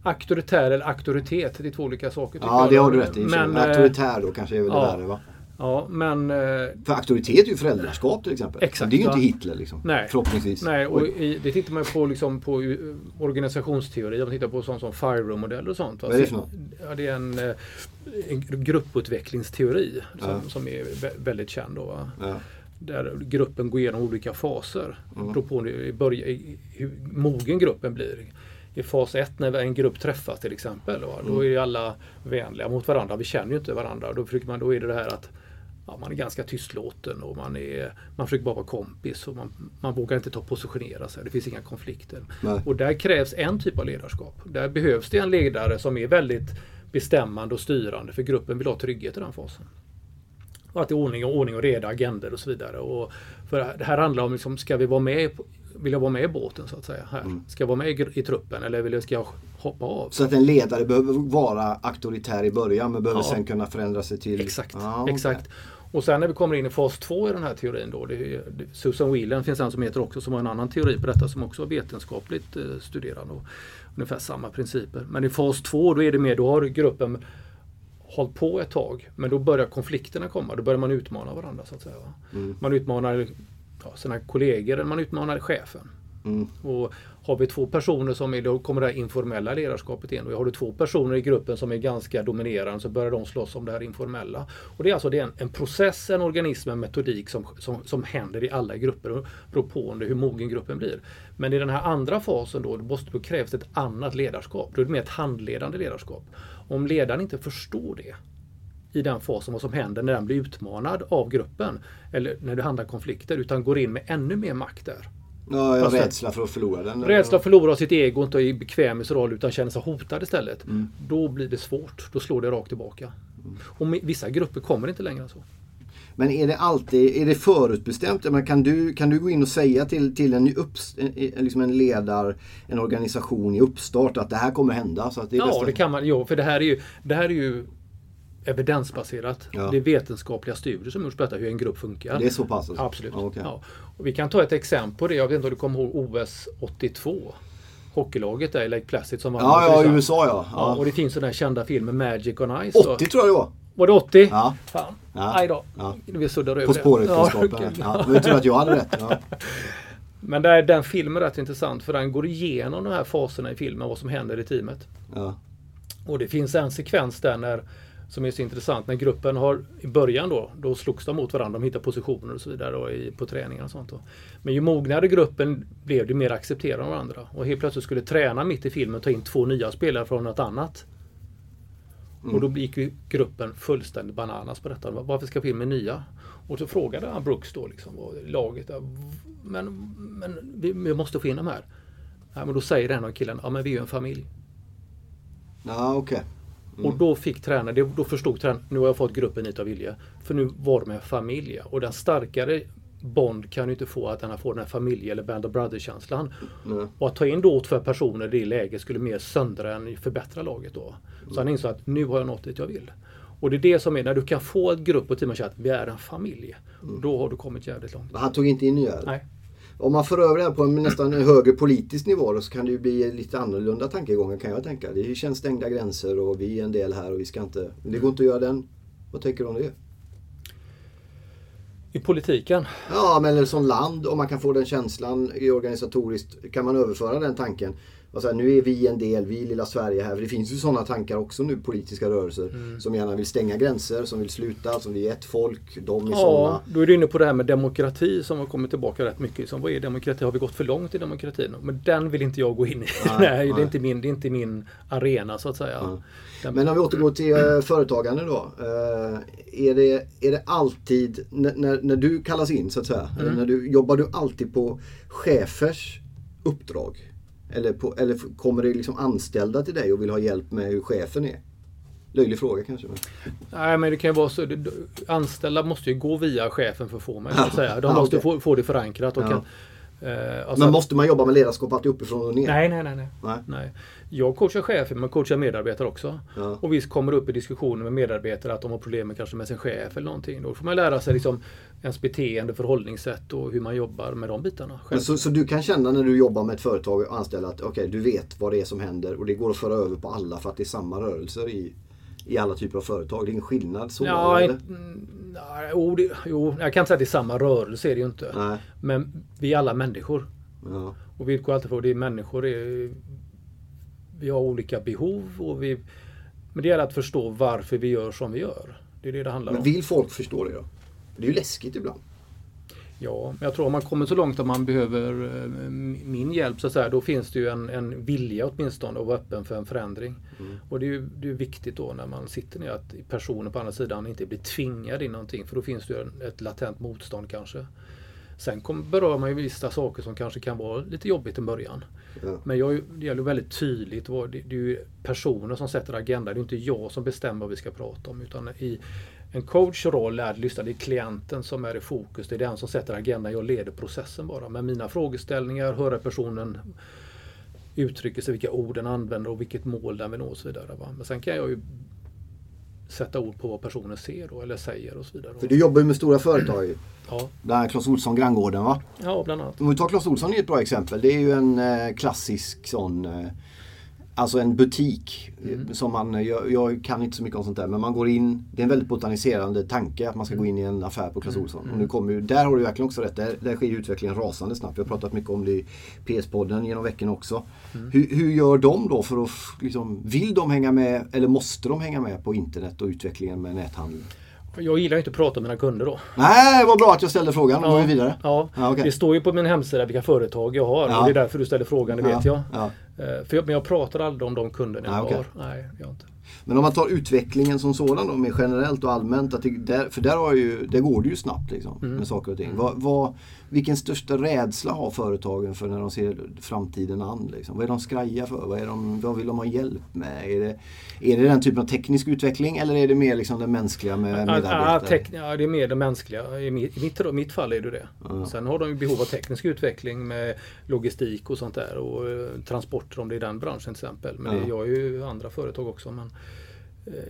Auktoritär eller auktoritet, det är två olika saker. Ja, det har du rätt i. Men, auktoritär då kanske är väl ja, det värre va? Ja, men... Eh, För auktoritet är ju föräldraskap till exempel. Exakt, det är ju inte Hitler liksom. Nej. Förhoppningsvis. Nej, och i, det tittar man på, liksom, på eh, organisationsteori. Man tittar på sånt som Fireroom-modeller och sånt. Vad är det för något? Ja, det är en, eh, en grupputvecklingsteori som, ja. som är väldigt känd. Då, ja. Där gruppen går igenom olika faser. Mm. På hur mogen gruppen blir i fas 1 när en grupp träffas till exempel. Va? Då mm. är alla vänliga mot varandra. Vi känner ju inte varandra. Då, försöker man, då är det det här att ja, man är ganska tystlåten och man, är, man försöker bara vara kompis. Och man, man vågar inte ta positionera sig. Det finns inga konflikter. Nej. Och där krävs en typ av ledarskap. Där behövs det en ledare som är väldigt bestämmande och styrande för gruppen vill ha trygghet i den fasen. Och att det är ordning och, ordning och reda, agender och så vidare. Och för det här handlar om, liksom, ska vi vara med vill jag vara med i båten så att säga. Här. Mm. Ska jag vara med i, i truppen eller vill jag, ska jag hoppa av? Så att en ledare behöver vara auktoritär i början men behöver ja. sen kunna förändra sig till... Exakt. Ah, okay. exakt. Och sen när vi kommer in i fas 2 i den här teorin då. Det, Susan Whelan finns en som heter också som har en annan teori på detta som också är vetenskapligt eh, studerad. Och ungefär samma principer. Men i fas 2 då är det mer, då har gruppen hållit på ett tag. Men då börjar konflikterna komma. Då börjar man utmana varandra så att säga. Mm. Man utmanar ja, sina kollegor eller man utmanar chefen. Mm. Och har vi två personer som är, då kommer det informella ledarskapet in. Och har du två personer i gruppen som är ganska dominerande så börjar de slåss om det här informella. Och det är alltså det är en, en process, en organism, en metodik som, som, som händer i alla grupper beror på hur mogen gruppen blir. Men i den här andra fasen då, då, då krävs ett annat ledarskap. Då är det mer ett handledande ledarskap. Om ledaren inte förstår det i den fasen vad som händer när den blir utmanad av gruppen. Eller när det handlar konflikter, utan går in med ännu mer makt där. Ja, ja rädsla för att förlora den. Rädsla att förlora sitt ego, inte är bekväm i sin roll utan känner sig hotad istället. Mm. Då blir det svårt. Då slår det rakt tillbaka. Mm. Och vissa grupper kommer inte längre än så. Men är det alltid är det förutbestämt? Men kan, du, kan du gå in och säga till, till en, upps, liksom en ledare, en organisation i uppstart att det här kommer hända? Så att det ja, bästa. det kan man. Jo, för det här är ju, det här är ju evidensbaserat. Ja. Det är vetenskapliga studier som gjorts på detta, hur en grupp funkar. Det är så pass? Alltså. Absolut. Ja, okay. ja. Och vi kan ta ett exempel på det. Jag vet inte om du kommer ihåg OS 82? Hockeylaget där i Lake Placid som vann. Ja, ja, USA ja. ja. Och det finns den där kända filmen Magic on Ice. 80 tror jag det var. Var det 80? Ja. Fan. Ja. Aj då. Ja. Vi suddar över På spåret-kunskapen. Ja, ja. Jag tror att jag hade rätt. Ja. <laughs> Men där, den filmen är rätt intressant för den går igenom de här faserna i filmen, vad som händer i teamet. Ja. Och det finns en sekvens där när, som är så intressant, när gruppen har i början då, då slogs de mot varandra, de hittade positioner och så vidare då, i, på träningar och sånt. Då. Men ju mognare gruppen blev, det mer accepterade de varandra. Och helt plötsligt skulle tränaren mitt i filmen ta in två nya spelare från något annat. Mm. Och då gick ju gruppen fullständigt bananas på detta. Varför ska filmen nya? Och så frågade han Brooks då, liksom, laget, där, men, men vi, vi måste få in de här. Ja, men då säger en av killarna, ja men vi är ju en familj. Ja, okej. Och då fick tränaren, då förstod tränaren, nu har jag fått gruppen hit av vilja. För nu var de en familj. Och den starkare Bond kan ju inte få att den får den här familje eller Band of Brothers-känslan. Nej. Och att ta in då två personer i det läget skulle mer söndra än förbättra laget då. Så han insåg att nu har jag nått dit jag vill. Och det är det som är när du kan få en grupp och team att vi är en familj. Då har du kommit jävligt långt. Han tog inte in nya? Nej. Om man för över det här på en nästan högre politisk nivå då, så kan det ju bli lite annorlunda tankegångar kan jag tänka. Det känns stängda gränser och vi är en del här och vi ska inte... Det går inte att göra den. Vad tänker du om det? I politiken? Ja, men som land, om man kan få den känslan i organisatoriskt, kan man överföra den tanken? Och säga, nu är vi en del, vi lilla Sverige här. För det finns ju sådana tankar också nu, politiska rörelser. Som gärna vill stänga gränser, som vill sluta, som vi är ett folk, de är Ja, sådana. då är du inne på det här med demokrati som har kommit tillbaka rätt mycket. Som, vad är demokrati? Har vi gått för långt i demokratin? Men den vill inte jag gå in i. Nej, <laughs> Nej, det, nej. är inte min, det är inte min arena så att säga. Ja. Den, Men om vi återgår till eh, företagande då. Eh, är, det, är det alltid, när, när, du kallas in så att säga, eller när du, jobbar du alltid på chefers uppdrag? Eller, på, eller kommer det liksom anställda till dig och vill ha hjälp med hur chefen är? Löjlig fråga kanske. Men... Nej, men det kan ju vara så. Anställda måste ju gå via chefen för att få mig. Att säga. De Ja, måste okej. få, få det förankrat. Och Ja. kan, alltså- Men måste man jobba med ledarskap alltid uppifrån och ner? Nej, nej, nej. nej. Nej. nej. Jag coachar chefer, men coachar medarbetare också. Ja. Och visst kommer det upp i diskussioner med medarbetare att de har problem kanske med sin chef eller någonting. Då får man lära sig liksom ens beteende, förhållningssätt och hur man jobbar med de bitarna. Så, så du kan känna när du jobbar med ett företag och anställda att okej, du vet vad det är som händer och det går att föra över på alla för att det är samma rörelser i, i alla typer av företag. Det är ingen skillnad så? Ja, eller? mm, nej, jo, det, jo, jag kan inte säga att det är samma rörelse, är det ju inte. Nej. Men vi är alla människor. Ja. Och vi utgår alltid från att är människor. är- Vi har olika behov och vi... Men det gäller att förstå varför vi gör som vi gör. Det är det det handlar Men om. vill folk förstå det då? Det är ju läskigt ibland. Ja, men jag tror om man kommer så långt att man behöver eh, min hjälp så att säga, då finns det ju en, en vilja åtminstone att vara öppen för en förändring. Och det är ju det är viktigt då när man sitter ner att personen på andra sidan inte blir tvingad in någonting för då finns det ju en, ett latent motstånd kanske. Sen kom, berör man ju vissa saker som kanske kan vara lite jobbigt i början. Ja. Men jag, det gäller väldigt tydligt, det, det är ju personer som sätter agendan. Det är inte jag som bestämmer vad vi ska prata om. Utan i en coachs roll är att lyssna. Det är klienten som är i fokus. Det är den som sätter agendan. Jag leder processen bara. Men mina frågeställningar, höra personen uttrycker sig, vilka ord den använder och vilket mål den vill nå och så vidare. Va? Men sen kan jag ju sätta ord på vad personen ser då, eller säger och så vidare. För du jobbar ju med stora företag. Ja, Där Clas Ohlson Granngården va? ja, bland annat. Om vi tar Clas Ohlson är ett bra exempel. Det är ju en eh, klassisk sån eh, Alltså en butik Mm. eh, som man, jag, jag kan inte så mycket om sånt där men man går in, det är en väldigt botaniserande tanke att man ska gå in i en affär på Clas Mm. Ohlson. Och nu kommer ju, där har du verkligen också rätt, där, där sker utvecklingen rasande snabbt. Vi har pratat mycket om det i PS-podden genom veckan också. Mm. Hur, hur gör de då för att, liksom, vill de hänga med eller måste de hänga med på internet och utvecklingen med näthandeln? Jag gillar ju inte att prata med mina kunder då. Nej, vad bra att jag ställde frågan. Då går vi vidare. Ja, Ja, okej. det står ju på min hemsida vilka företag jag har Ja. och det är därför du ställer frågan, det vet jag. Eh, För jag. Men jag pratar aldrig om de kunderna jag Ah, okej. har. Nej, jag inte. Men om man tar utvecklingen som sådan då, mer generellt och allmänt. Att det, där, för där, har ju, där går det ju snabbt liksom, Mm. med saker och ting. Vad, vad, vilken största rädsla har företagen för när de ser framtiden an? Liksom? Vad är de skraja för? Vad, är de, vad vill de ha hjälp med? Är det, är det den typen av teknisk utveckling eller är det mer liksom den mänskliga med Ja, medarbetare? teck, ja, det är mer det mänskliga. I mitt, i mitt, fall är det det. Sen har de behov av teknisk utveckling med logistik och sånt där och eh, transporter om det är den branschen till exempel. Men det, Ja. jag är ju andra företag också. Men,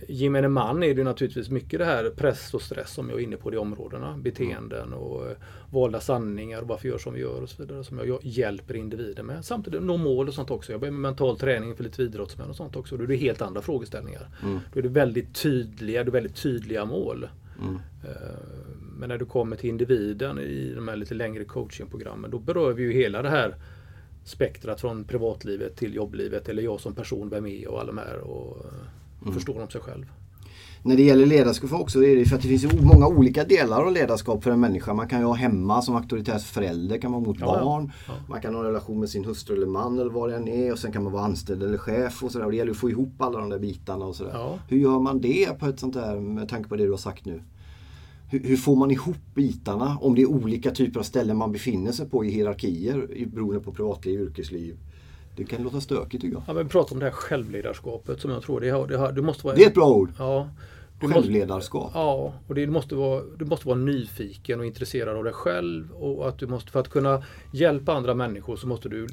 gemene man är det naturligtvis mycket det här press och stress som jag är inne på de områdena. Beteenden och eh, valda sanningar och varför gör som vi gör och så vidare. Som jag, hjälper individer med. Samtidigt nå mål och sånt också. Jag jobbar med mental träning för lite idrottsmän och sånt också. Då är det helt andra frågeställningar. Mm. Då är det väldigt tydliga, det väldigt tydliga mål. Mm. Eh, men när du kommer till individen i de här lite längre coachingprogrammen, då berör vi ju hela det här spektrat från privatlivet till jobblivet eller jag som person, vem är jag och alla de här och mm. förstår om sig själv. När det gäller ledarskap också är det för att det finns många olika delar av ledarskap för en människa. Man kan ju ha hemma som auktoritär förälder, kan vara mot ja, barn. Ja. Man kan ha en relation med sin hustru eller man eller vad det än är. Och sen kan man vara anställd eller chef och sådär. Och det gäller att få ihop alla de där bitarna och sådär. Ja. Hur gör man det på ett sånt där, med tanke på det du har sagt nu? Hur, hur, får man ihop bitarna om det är olika typer av ställen man befinner sig på i hierarkier beroende på privatliv och yrkesliv? Det kan låta stökigt tycker jag. Ja, men vi pratar om det här självledarskapet som jag tror det, har, det, har, det måste vara... Det är ett bra ord. Ja. Du Självledarskap. Måste, ja, och det måste vara, du måste vara nyfiken och intresserad av dig själv. Och att du måste, för att kunna hjälpa andra människor så måste du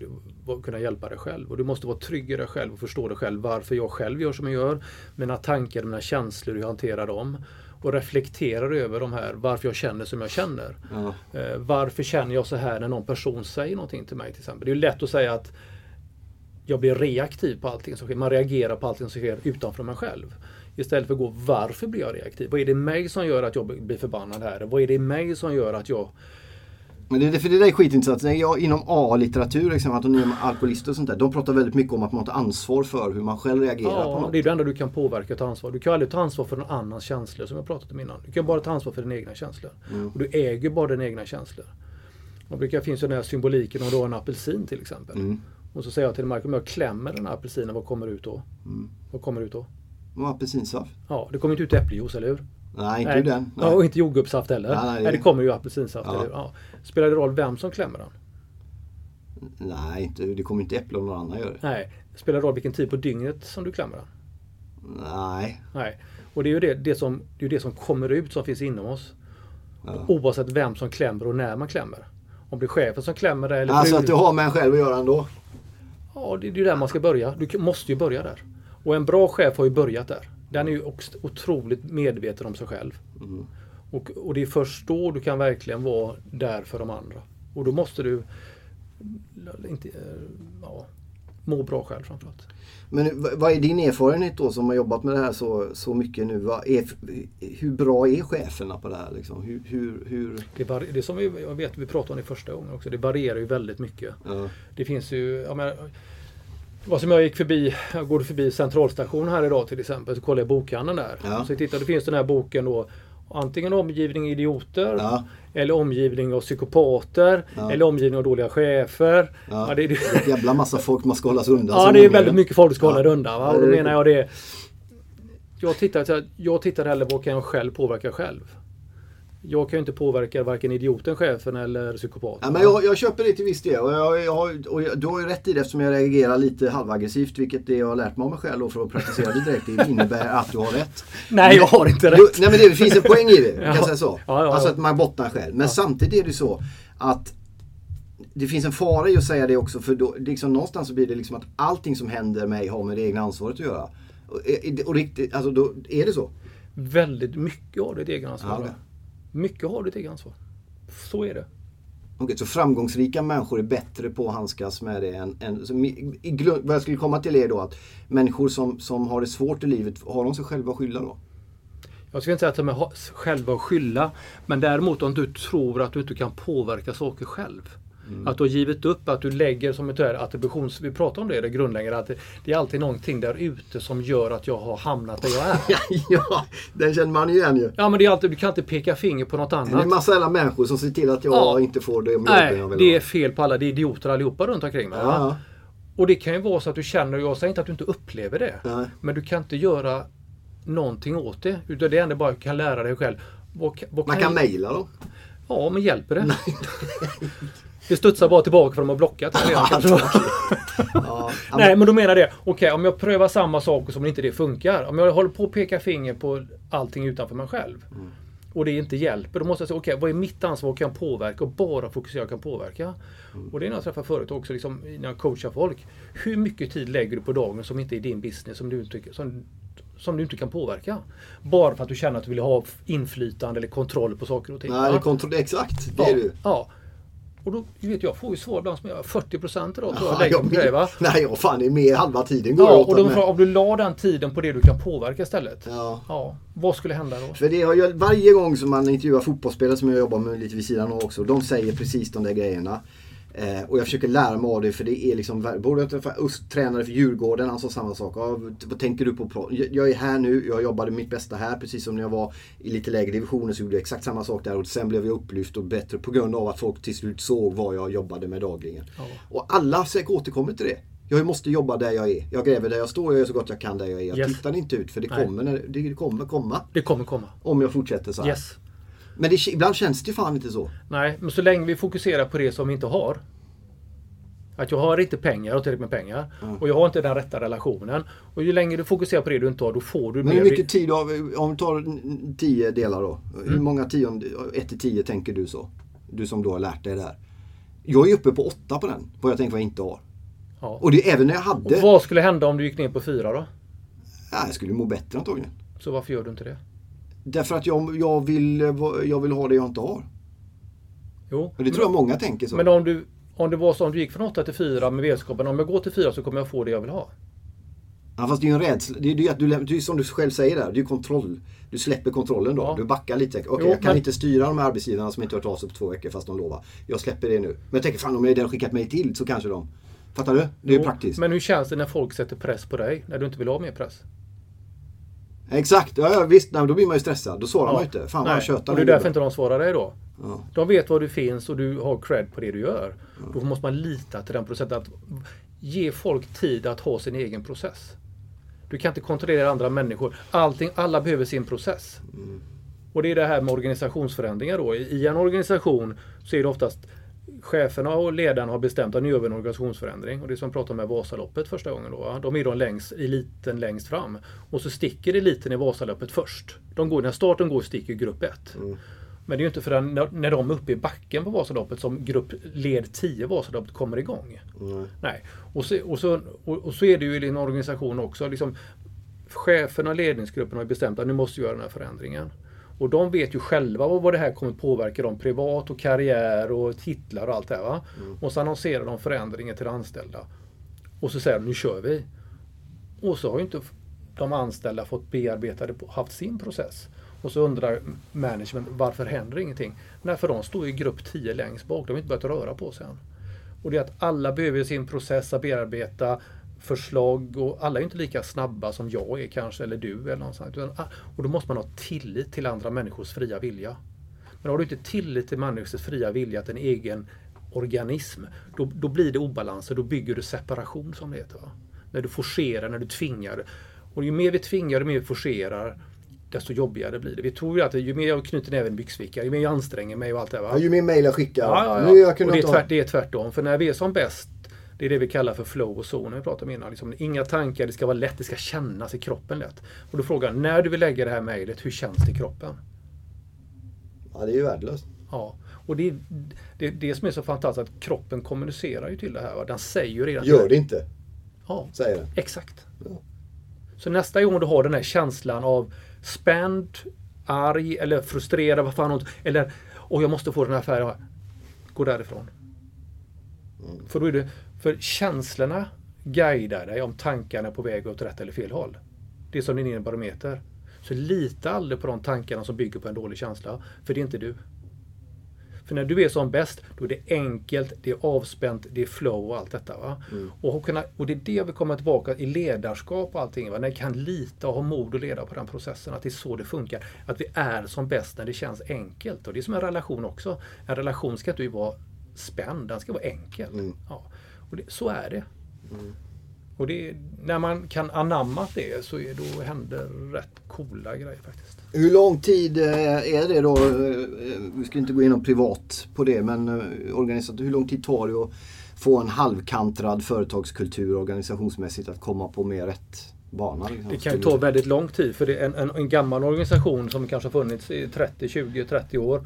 kunna hjälpa dig själv. Och du måste vara trygg i dig själv och förstå dig själv varför jag själv gör som jag gör. Mina tankar, mina känslor, hur jag hanterar dem och reflekterar över de här, varför jag känner som jag känner. Ja. Eh, varför känner jag så här när någon person säger någonting till mig till exempel. Det är lätt att säga att jag blir reaktiv på allting som sker. Man reagerar på allting som sker utanför mig själv. Istället för att gå, varför blir jag reaktiv? Vad är det i mig som gör att jag blir förbannad här? Vad är det i mig som gör att jag men det, för det där är skitintressant. Jag, inom A-litteratur, exempelvis alkoholister och sånt där, de pratar väldigt mycket om att man tar ansvar för hur man själv reagerar ja, på något. det är det enda du kan påverka och ta ansvar. Du kan aldrig ta ansvar för någon annans känslor som jag pratat om innan. Du kan bara ta ansvar för dina egna känslor. Mm. Och du äger bara dina egna känslor. Det brukar finnas den här symboliken om du har en apelsin till exempel. Mm. Och så säger jag till Mark, om jag klämmer den här apelsinen, vad kommer ut då? Mm. Vad kommer ut då? apelsinsaft. Ja, det kommer inte ut äppeljuice, eller hur? Nej, inte nej. den. Nej. Ja, och inte jordgubbssaft heller. Nej, nej, det... nej, det kommer ju apelsinsaft. Ja. Ja. Spelar det roll vem som klämmer den? Nej, det kommer inte äpple om någon annan gör det. Nej. Spelar det roll vilken tid på dygnet som du klämmer den? Nej. Nej. Och det är ju det, det, som, det, är det som kommer ut som finns inom oss. Ja. Oavsett vem som klämmer och när man klämmer. Om det är chefen som klämmer det eller Alltså att du har med en själv att göra ändå? Ja, det är ju där man ska börja. Du måste ju börja där. Och en bra chef har ju börjat där. Den är ju otroligt medveten om sig själv. Mm. Och, och det är först då du kan verkligen vara där för de andra. Och då måste du inte, ja, må bra själv framförallt. Men vad är din erfarenhet då som har jobbat med det här så, så mycket nu? Är, hur bra är cheferna på det här? Liksom? Hur, hur, hur... Det, det som vi, jag vet, vi pratade om det första gången också, det varierar ju väldigt mycket. Ja. Det finns ju, jag menar, vad som jag gick förbi, jag går förbi centralstationen här idag till exempel, så kollar jag bokhandeln där. Ja. Så tittar, det finns den här boken då Antingen omgivning idioter ja. eller omgivning av psykopater ja. eller omgivning av dåliga chefer. Ja. Det, är det jävla massa folk man ska hållas undan. Ja, det är väldigt mycket folk som ska hålla undan. Va? Och då menar jag det. Jag tittar, jag tittar hellre på vad kan jag själv påverka själv jag kan ju inte påverka varken idioten, chefen eller psykopaten. Ja, men jag, jag köper det till viss del. Och, jag, jag, och du har ju rätt i det eftersom jag reagerar lite halvaggressivt. Vilket det jag har lärt mig om mig själv och för att praktisera det direkt. Det innebär att du har rätt. <laughs> nej, jag har inte rätt. Du, nej, men det finns en poäng i det. <laughs> Kan jag säga så. Ja, ja, alltså att man bottnar själv. Men samtidigt är det så att det finns en fara i att säga det också. För då, liksom, någonstans så blir det liksom att allting som händer mig har med det egna ansvaret att göra. Och, och riktigt, alltså då, är det så? Väldigt mycket av ditt egna ansvar. Ja, mycket har du ett eget ansvar. Så är det. Okej, så framgångsrika människor är bättre på att handskas med det än... än vad jag skulle komma till är då att människor som, som har det svårt i livet, har de sig själva att skylla då? Jag ska inte säga att de är själva att skylla. Men däremot om du tror att du inte kan påverka saker själv. Mm. Att du har givit upp, att du lägger som ett attributions... Vi pratar om det, det grundläggande, att det, det, är alltid någonting där ute som gör att jag har hamnat där jag är. <laughs> ja, den känner man igen ju. Ja, men det är alltid, du kan inte peka finger på något annat. Det är en massa alla människor som ser till att jag ja. inte får det Nej, jag vill det är fel på alla. Det är idioter allihopa runt omkring mig. Ja. Och det kan ju vara så att du känner, jag säger inte att du inte upplever det, Nej. men du kan inte göra någonting åt det. Utan det enda bara du kan lära dig själv. Vad, vad man kan mejla då? Ja, men hjälper det? <laughs> Det studsar bara tillbaka för de har blockat redan ja, Nej men då menar det, okej okay, om jag prövar samma saker som inte det funkar. Om jag håller på att peka finger på allting utanför mig själv. Mm. Och det inte hjälper. Då måste jag säga, okej okay, vad är mitt ansvar? Vad kan jag påverka? Och bara fokusera jag kan påverka. Mm. Och det är när jag träffar företag också, liksom, när jag coachar folk. Hur mycket tid lägger du på dagen som inte är din business? Som du inte, som, som du inte kan påverka. Bara för att du känner att du vill ha inflytande eller kontroll på saker och ting. Nej, kontroll, exakt. Det är du. Ja. Och då, vet jag får ju svar ibland som jag 40 procent idag tror Ja, jag lägger jag det, va? Nej, jag fan det är mer halva tiden går Ja, åt och med. frågar jag, om du la den tiden på det du kan påverka istället. Ja. Ja, vad skulle hända då? För det har ju, varje gång som man intervjuar fotbollsspelare som jag jobbar med lite vid sidan av också. De säger precis de där grejerna. Eh, och jag försöker lära mig av det för det är liksom, både för Ust, tränare för Djurgården, han sa samma sak. Ja, vad tänker du på? Jag- Jag är här nu, jag jobbade mitt bästa här precis som när jag var i lite lägre divisioner så gjorde jag exakt samma sak där och sen blev jag upplyft och bättre på grund av att folk till slut såg vad jag jobbade med dagligen. Ja. Och alla återkommer till det. Jag måste jobba där jag är. Jag gräver där jag står, jag gör så gott jag kan där jag är. Jag Yes. tittar inte ut för det kommer, det kommer komma. Det kommer komma. Om jag fortsätter så här. Yes. Men det, ibland känns det fan inte så. Nej, men så länge vi fokuserar på det som vi inte har. Att jag har inte pengar, jag har tillräckligt med pengar. Och jag har inte den rätta relationen. Och ju längre du fokuserar på det du inte har, då får du Men mer... hur mycket tid av, om vi tar n- tio delar då. Mm. Hur många tionde, ett till tio tänker du så? Du som då har lärt dig det här. Jag är uppe på åtta på den, vad jag tänker vad jag inte har. Ja. Och det även när jag hade, Och vad skulle hända om du gick ner på fyra då? ja, jag skulle må bättre antagligen. Så varför gör du inte det? Därför att jag, jag, vill, jag vill ha det jag inte har. Jo. Och det tror jag många tänker så. Men om du, om det var så om du gick från 8 till 4 med vetskapen om jag går till 4 så kommer jag få det jag vill ha. Ja, fast det är ju en rädsla. Det är ju att du, det är som du själv säger där, det är kontroll. Du släpper kontrollen då. Ja. Du backar lite. Okej, Jo, jag kan men- inte styra de här arbetsgivarna som inte har hört av sig på två veckor fast de lovar. Jag släpper det nu. Men jag tänker, fan om jag har skickat mig till så kanske de... Fattar du? Det är ju Jo, praktiskt. Men hur känns det när folk sätter press på dig? När du inte vill ha mer press? Exakt, ja, ja visst. Nej, då blir man ju stressad. Då svarar man ju inte. Fan vad tjötar. Och det är därför inte de svarar dig då. Ja. De vet var du finns och du har cred på det du gör. Då måste man lita till den processen. Att ge folk tid att ha sin egen process. Du kan inte kontrollera andra människor. Allting, alla behöver sin process. Och det är det här med organisationsförändringar då. I en organisation så är det oftast cheferna och ledarna har bestämt att nu gör vi en organisationsförändring. Och det som jag pratade om med Vasaloppet första gången då. va? De är då längst, eliten längst fram. Och så sticker eliten i Vasaloppet först. De går, när starten går sticker grupp 1. Men det är ju inte förrän när, när de är uppe i backen på Vasaloppet som grupp led 10 Vasaloppet kommer igång. Nej. Nej. Och så, och, så, och, och så är det ju i en organisation också. Liksom, cheferna och ledningsgruppen har bestämt att nu måste vi göra den här förändringen. Och de vet ju själva vad det här kommer påverka dem privat och karriär och titlar och allt det här. Va? Och så annonserar de förändringen till de anställda. Och så säger de nu kör vi. Och så har ju inte de anställda fått bearbeta det, haft sin process. Och så undrar management varför händer ingenting? Nej, för de står i grupp 10 längst bak. De har inte börjat röra på sig än. Och det är att alla behöver sin process att bearbeta förslag och alla är inte lika snabba som jag är kanske, eller du eller något sånt. Ah, Och då måste man ha tillit till andra människors fria vilja. Men har du inte tillit till människors fria vilja till en egen organism, då, då blir det obalanser, då bygger du separation som det heter. Va? När du forcerar, när du tvingar. Och ju mer vi tvingar, ju mer vi forcerar, desto jobbigare blir det. Vi tror ju att ju mer jag knyter näven i byxfickan, ju mer jag anstränger mig och allt det här. va? Ja, ju mer mejl jag skickar. Ja, ja, Nu ja. jag kunde och det, är tvärt, det är tvärtom. För när vi är som bäst, det är det vi kallar för flow och zone. Vi pratade om innan. Liksom, inga tankar, det ska vara lätt, det ska kännas i kroppen lätt. Och då frågar jag, när du vill lägga det här mejlet, hur känns det i kroppen? Ja, det är ju värdelöst. Ja. Och det är det, det som är så fantastiskt, att kroppen kommunicerar ju till det här. Va? Den säger ju redan... Gör det inte, Ja, säger den. exakt. Ja. Så nästa gång du har den här känslan av spänd, arg eller frustrerad, vad fan, eller och jag måste få den här färgen. Gå därifrån. För, då är det, för känslorna guidar dig om tankarna är på väg åt rätt eller fel håll. Det är som din egen barometer. Så lita aldrig på de tankarna som bygger på en dålig känsla, för det är inte du. För när du är som bäst, då är det enkelt, det är avspänt, det är flow och allt detta. Va? Och, kunna, och det är det vi kommer tillbaka i ledarskap och allting. Va? När vi kan lita och ha mod att leda på den processen, att det är så det funkar. Att vi är som bäst när det känns enkelt. Och det är som en relation också. En relation ska inte vara spänd, den ska vara enkel. Mm. Ja. Och det, så är det. Och det, när man kan anamma det så är, då händer rätt coola grejer faktiskt. Hur lång tid eh, är det då? eh, Vi ska inte gå igenom privat på det, men eh, organisat, hur lång tid tar det att få en halvkantrad företagskultur organisationsmässigt att komma på mer rätt bana? Liksom? Det kan ju ta väldigt lång tid för det är en, en, en gammal organisation som kanske har funnits i 30, 20, 30 år.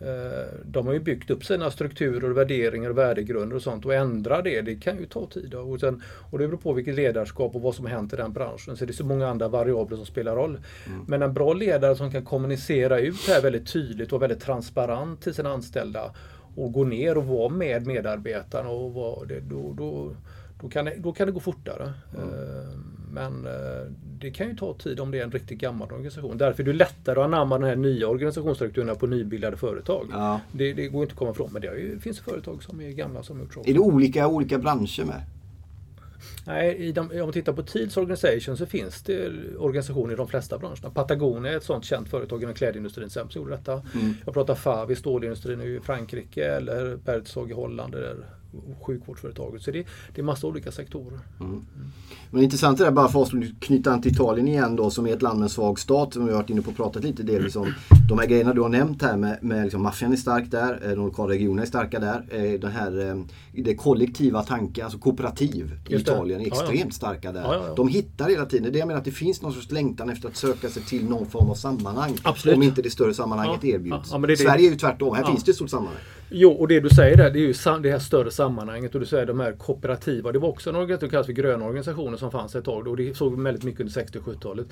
Eh, De har ju byggt upp sina strukturer, och värderingar och värdegrunder och sånt och ändra det, det kan ju ta tid. Och, sen, och det beror på vilket ledarskap och vad som har hänt i den branschen. Så det är så många andra variabler som spelar roll. Men en bra ledare som kan kommunicera ut det här väldigt tydligt och väldigt transparent till sina anställda och gå ner och vara med medarbetarna och vara det, då, då, då, kan det, då kan det gå fortare. Mm. Men eh, det kan ju ta tid om det är en riktigt gammal organisation. Därför är det lättare att anamma den här nya organisationsstrukturerna på nybildade företag. Ja. Det, det, går inte att komma ifrån. Men det finns företag som är gamla som gjort så. Är det olika, olika branscher med? Nej, de, om man tittar på Teals Organization så finns det organisationer i de flesta branscherna. Patagonia är ett sånt känt företag inom klädindustrin som gjorde detta. Mm. Jag pratar FAV i stålindustrin i Frankrike eller Bertzog i Holland. Där sjukvårdsföretaget. Så det, det är massa olika sektorer. Mm. Mm. Men intressant är det bara för oss att knyta an till Italien igen då som är ett land med en svag stat. Som vi har varit inne på och pratat lite delvis om. De här grejerna du har nämnt här med, med liksom, maffian är stark där. Eh, de lokala regionerna är starka där. Eh, det här eh, det kollektiva tanken, alltså kooperativ i Italien är extremt ja, ja. starka där. Ja, de hittar hela tiden, det jag menar att det finns någon sorts längtan efter att söka sig till någon form av sammanhang. Absolut. Om inte det större sammanhanget erbjuds. Sverige är ju tvärtom, här finns det ett stort sammanhang. Jo, och det du säger där, det är ju det här större sammanhanget och du säger de här kooperativa. Det var också en organisation som kallas för gröna organisationer som fanns ett tag och det såg väldigt mycket under 60 och 70-talet.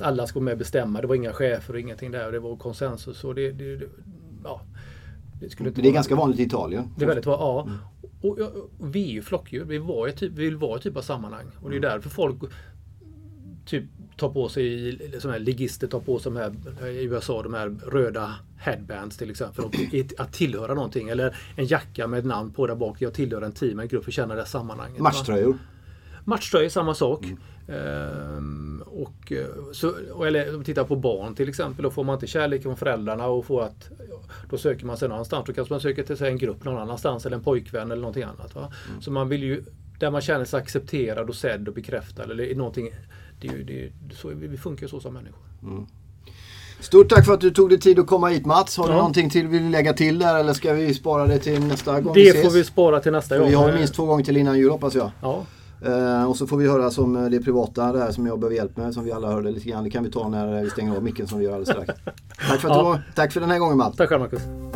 alla skulle med bestämma, det var inga chefer och ingenting där. Det var konsensus och det, det, det ja. Det, skulle inte det är vara, ganska vanligt i Italien. Det är väldigt ja. Mm. Och, och, och, vi är ju flockdjur. Vi, var typ, vi vill vara ett typ av sammanhang. Och det är mm. därför folk typ tar på sig, som här ligister tar på sig de här, i USA, de här röda headbands till exempel. Att tillhöra någonting. Eller en jacka med ett namn på där bak. Jag tillhör en team, en grupp, för känna det sammanhanget. Matchtröjor? Matchtröjor, samma sak. Mm. Ehm, och, så, eller om vi tittar på barn till exempel, då får man inte kärlek från föräldrarna och får att då söker man sig någon annanstans. Då kanske man söker till sig en grupp någon annanstans eller en pojkvän eller någonting annat. Mm. Så man vill ju, där man känner sig accepterad och sedd och bekräftad eller någonting det, det, så, vi funkar så som människor. Mm. Stort tack för att du tog dig tid att komma hit Mats. Har ja. du någonting till vill lägga till där eller ska vi spara det till nästa gång Det vi ses? får vi spara till nästa gång. Vi har minst två gånger till innan jul hoppas jag. Ja. Uh, och så får vi höra som eh, det privata där som jag behöver hjälp med som vi alla hörde lite grann. Det kan vi ta när vi stänger av micken som vi gör alldeles strax. <laughs> tack, för att ja. du var, tack för den här gången Mats. Tack själv Marcus.